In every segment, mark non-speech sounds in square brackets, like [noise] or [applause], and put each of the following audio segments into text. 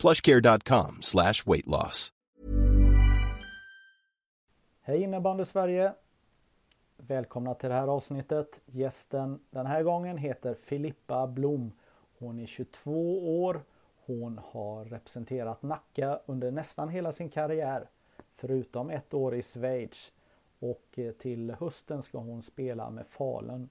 plushcare.com slash weight loss. Hej innebandy Sverige! Välkomna till det här avsnittet. Gästen den här gången heter Filippa Blom. Hon är 22 år. Hon har representerat Nacka under nästan hela sin karriär. Förutom ett år i Schweiz. Och eh, till hösten ska hon spela med Falun.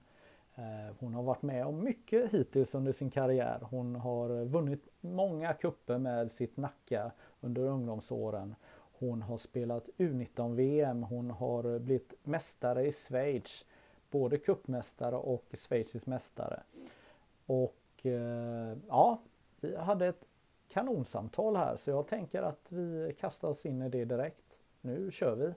Eh, hon har varit med om mycket hittills under sin karriär. Hon har vunnit många kupper med sitt Nacka under ungdomsåren. Hon har spelat U19-VM, hon har blivit mästare i Schweiz. Både kuppmästare och schweizisk mästare. Och eh, ja, vi hade ett kanonsamtal här så jag tänker att vi kastar oss in i det direkt. Nu kör vi!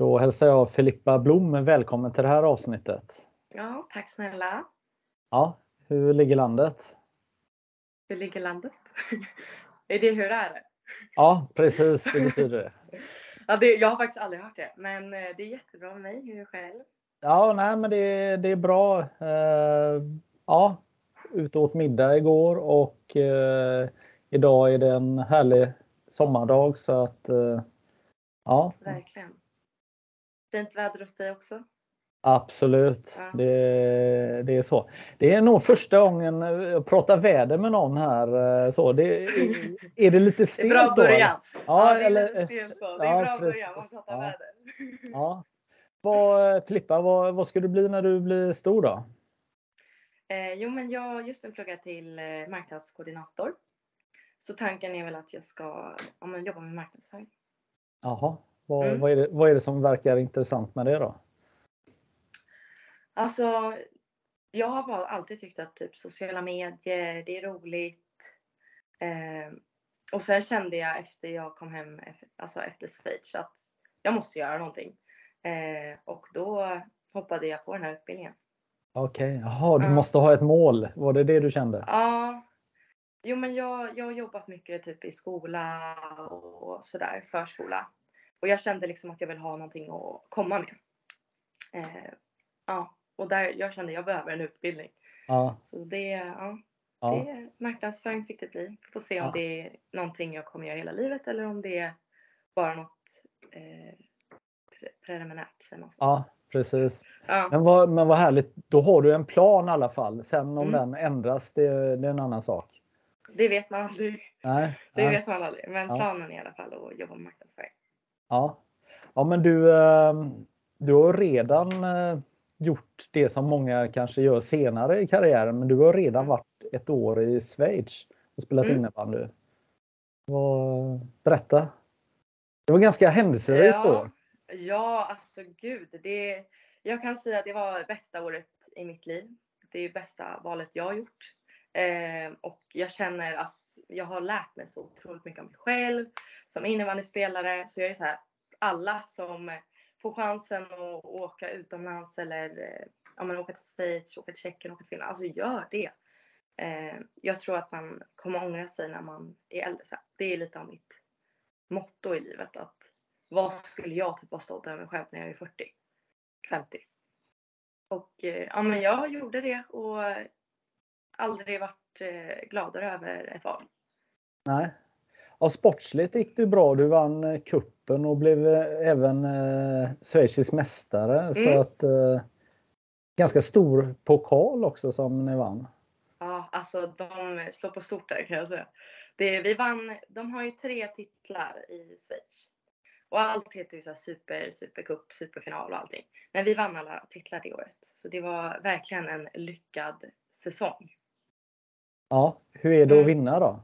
Då hälsar jag Filippa Blom välkommen till det här avsnittet. Ja, tack snälla. Ja, hur ligger landet? Hur ligger landet? [laughs] är det hur är det? Ja, precis. Det betyder det. [laughs] ja, det. Jag har faktiskt aldrig hört det, men eh, det är jättebra med mig. Hur är det själv? Ja, nej, men det, det är bra. Uh, ja, ute åt middag igår och uh, idag är det en härlig sommardag så att uh, ja. Verkligen. Fint väder hos dig också? Absolut, ja. det, det är så. Det är nog första gången jag pratar väder med någon här. Så det, är det lite stelt då? Bra början. Ja, ja, det är eller, då. Det är ja, bra precis. början, man pratar ja. väder. Ja. Vad, Filippa, vad, vad ska du bli när du blir stor då? Eh, jo, men jag just nu pluggar till eh, marknadskoordinator. Så tanken är väl att jag ska ja, jobba med marknadsföring. Jaha, vad, mm. vad, är det, vad är det som verkar intressant med det då? Alltså, jag har bara alltid tyckt att typ sociala medier, det är roligt. Eh, och sen kände jag efter jag kom hem, alltså efter Schweiz, att jag måste göra någonting. Eh, och då hoppade jag på den här utbildningen. Okej, okay. jaha, du ja. måste ha ett mål. Var det det du kände? Ja. Jo, men jag, jag har jobbat mycket typ i skola och sådär, förskola. Och jag kände liksom att jag vill ha någonting att komma med. Eh, ja, och där jag kände att jag behöver en utbildning. Ja. Så det, ja, ja. det marknadsföring fick det bli. Får se om ja. det är någonting jag kommer göra hela livet eller om det är bara något eh, preliminärt. Ja, precis. Ja. Men, vad, men vad härligt, då har du en plan i alla fall. Sen om mm. den ändras, det, det, är en annan sak. Det vet man aldrig. Nej, det ja. vet man aldrig. Men planen är i alla fall att jobba med marknadsföring. Ja, ja men du, ehm, du har redan eh, gjort det som många kanske gör senare i karriären, men du har redan varit ett år i Schweiz och spelat mm. innebandy. Berätta. Det var ganska händelserikt ja, då. Ja, alltså gud. Det, jag kan säga att det var bästa året i mitt liv. Det är bästa valet jag har gjort. Eh, och jag känner att alltså, jag har lärt mig så otroligt mycket om mig själv som innebandyspelare. Så jag är så här, alla som får chansen att åka utomlands eller eh, ja, men åka till Schweiz, åka till Tjeckien, åka till Finland. Alltså gör det. Eh, jag tror att man kommer ångra sig när man är äldre. Så här. Det är lite av mitt motto i livet. att Vad skulle jag typ vara stolt över mig själv när jag är 40, 50? Och eh, ja, men jag gjorde det och aldrig varit eh, gladare över ett val. Nej. Ja, sportsligt gick det bra. Du vann eh, kuppen och blev eh, även eh, schweizisk mästare. Mm. Så att eh, ganska stor pokal också som ni vann. Ja, alltså de slår på stort där kan jag säga. Det, vi vann, de har ju tre titlar i Schweiz. Och allt heter ju så super, supercup, superfinal och allting. Men vi vann alla titlar det året. Så det var verkligen en lyckad säsong. Ja, hur är det att mm. vinna då?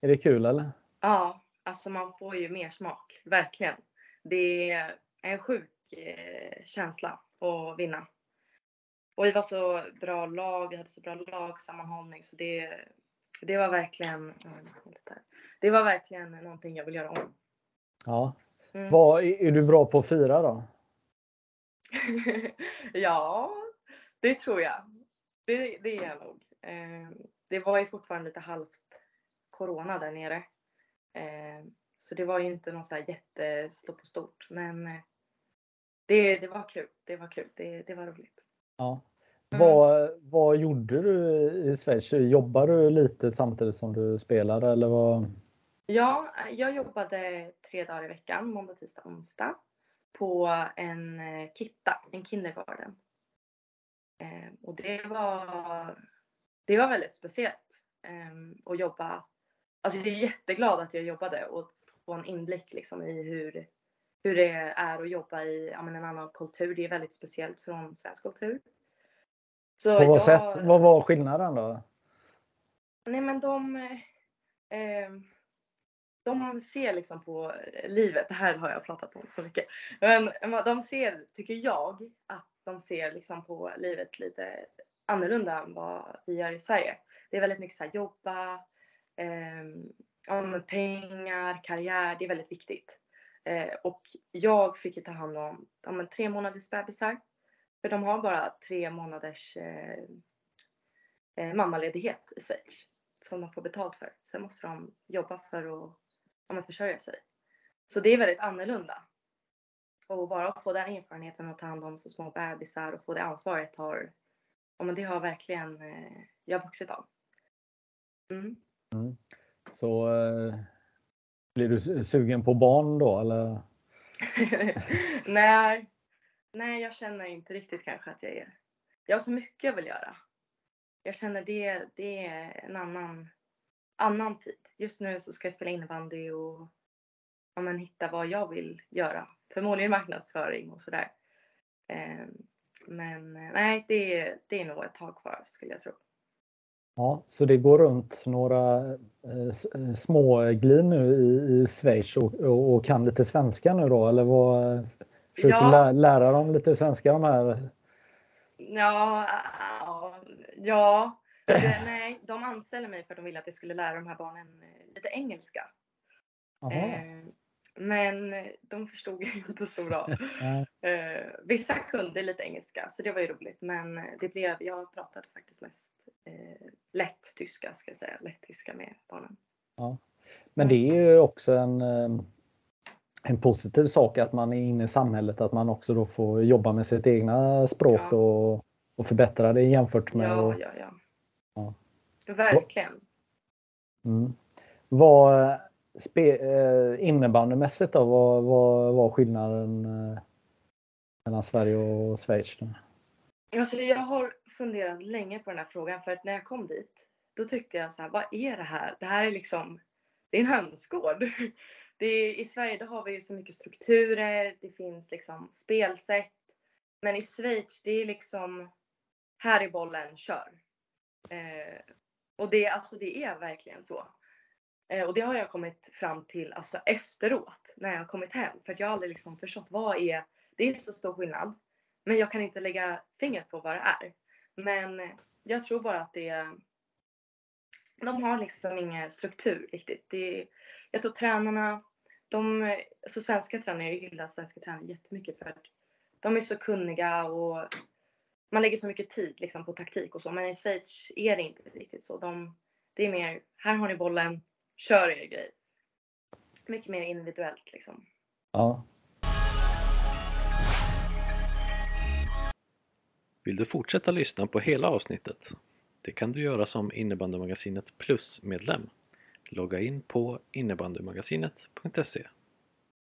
Är det kul eller? Ja, alltså man får ju mer smak, verkligen. Det är en sjuk känsla att vinna. Och vi var så bra lag, vi hade så bra lagsammanhållning så det, det var verkligen det var verkligen någonting jag vill göra om. Ja. Mm. Vad, är du bra på att fira då? [laughs] ja, det tror jag. Det, det är jag nog. Eh, det var ju fortfarande lite halvt corona där nere. Eh, så det var ju inte något så här jättestå på stort. Men eh, det, det var kul. Det var kul. Det, det var roligt. Ja. Mm. Vad, vad gjorde du i Schweiz? Jobbade du lite samtidigt som du spelade eller vad? Ja, jag jobbade tre dagar i veckan, måndag, tisdag, onsdag på en kitta, en kindergarten. Eh, och det var, det var väldigt speciellt eh, att jobba. Alltså jag är jätteglad att jag jobbade och få en inblick liksom i hur, hur det är att jobba i ja, en annan kultur. Det är väldigt speciellt från svensk kultur. Så på vad jag, sätt? Vad var skillnaden då? Nej men de eh, de ser liksom på eh, livet, det här har jag pratat om så mycket, men de ser, tycker jag, att de ser liksom på livet lite annorlunda än vad vi gör i Sverige. Det är väldigt mycket så här, jobba, eh, pengar, karriär, det är väldigt viktigt. Eh, och jag fick ju ta hand om ja, tre månaders bebisar. För de har bara tre månaders eh, eh, mammaledighet i Schweiz som de får betalt för. Sen måste de jobba för att ja, försörja sig. Så det är väldigt annorlunda. Och bara att få den erfarenheten att ta hand om så små bebisar och få det ansvaret har, ja men det har verkligen eh, jag vuxit av. Mm. Mm. Så eh, blir du sugen på barn då eller? [laughs] nej, nej jag känner inte riktigt kanske att jag är. Jag har så mycket jag vill göra. Jag känner det, det är en annan annan tid. Just nu så ska jag spela innebandy och ja, men, hitta vad jag vill göra. Förmodligen marknadsföring och sådär. Eh, men nej, det, det är nog ett tag kvar skulle jag tro. Ja, så det går runt några eh, små glid nu i, i Schweiz och, och, och, kan lite svenska nu då eller vad? Försöker ja. lä, lära dem lite svenska de här? Ja, ja, nej, de anställde mig för att de ville att jag skulle lära de här barnen eh, lite engelska. Eh, men de förstod [laughs] inte så bra. [laughs] eh, vissa kunde lite engelska så det var ju roligt men det blev, jag pratade faktiskt mest eh, lätt tyska ska jag säga, lätt tyska med barnen. Ja. Men det är ju också en, eh, en positiv sak att man är inne i samhället, att man också då får jobba med sitt egna språk ja. och, och förbättra det jämfört med ja, ja, ja. Ja. Verkligen. Mm. Vad eh, innebandymässigt då, vad var skillnaden eh, mellan Sverige och Schweiz? Alltså jag har funderat länge på den här frågan för att när jag kom dit då tyckte jag så här, vad är det här? Det här är liksom, det är en hönsgård. [laughs] Det är, I Sverige då har vi ju så mycket strukturer, det finns liksom spelsätt. Men i Schweiz det är liksom, här är bollen, kör. Eh, och det, alltså, det är verkligen så. Eh, och det har jag kommit fram till alltså, efteråt när jag har kommit hem. För att jag har aldrig liksom förstått vad är, det är så stor skillnad. Men jag kan inte lägga fingret på vad det är. Men jag tror bara att det är, de har liksom ingen struktur riktigt. Det, jag tror tränarna, de, så svenska tränare, jag gillar svenska tränare jättemycket för att de är så kunniga och man lägger så mycket tid liksom, på taktik och så. Men i Schweiz är det inte riktigt så. De, det är mer, här har ni bollen, kör er grej. Mycket mer individuellt liksom. Ja. Vill du fortsätta lyssna på hela avsnittet? Det kan du göra som innebandymagasinet Plus-medlem. Logga in på innebandymagasinet.se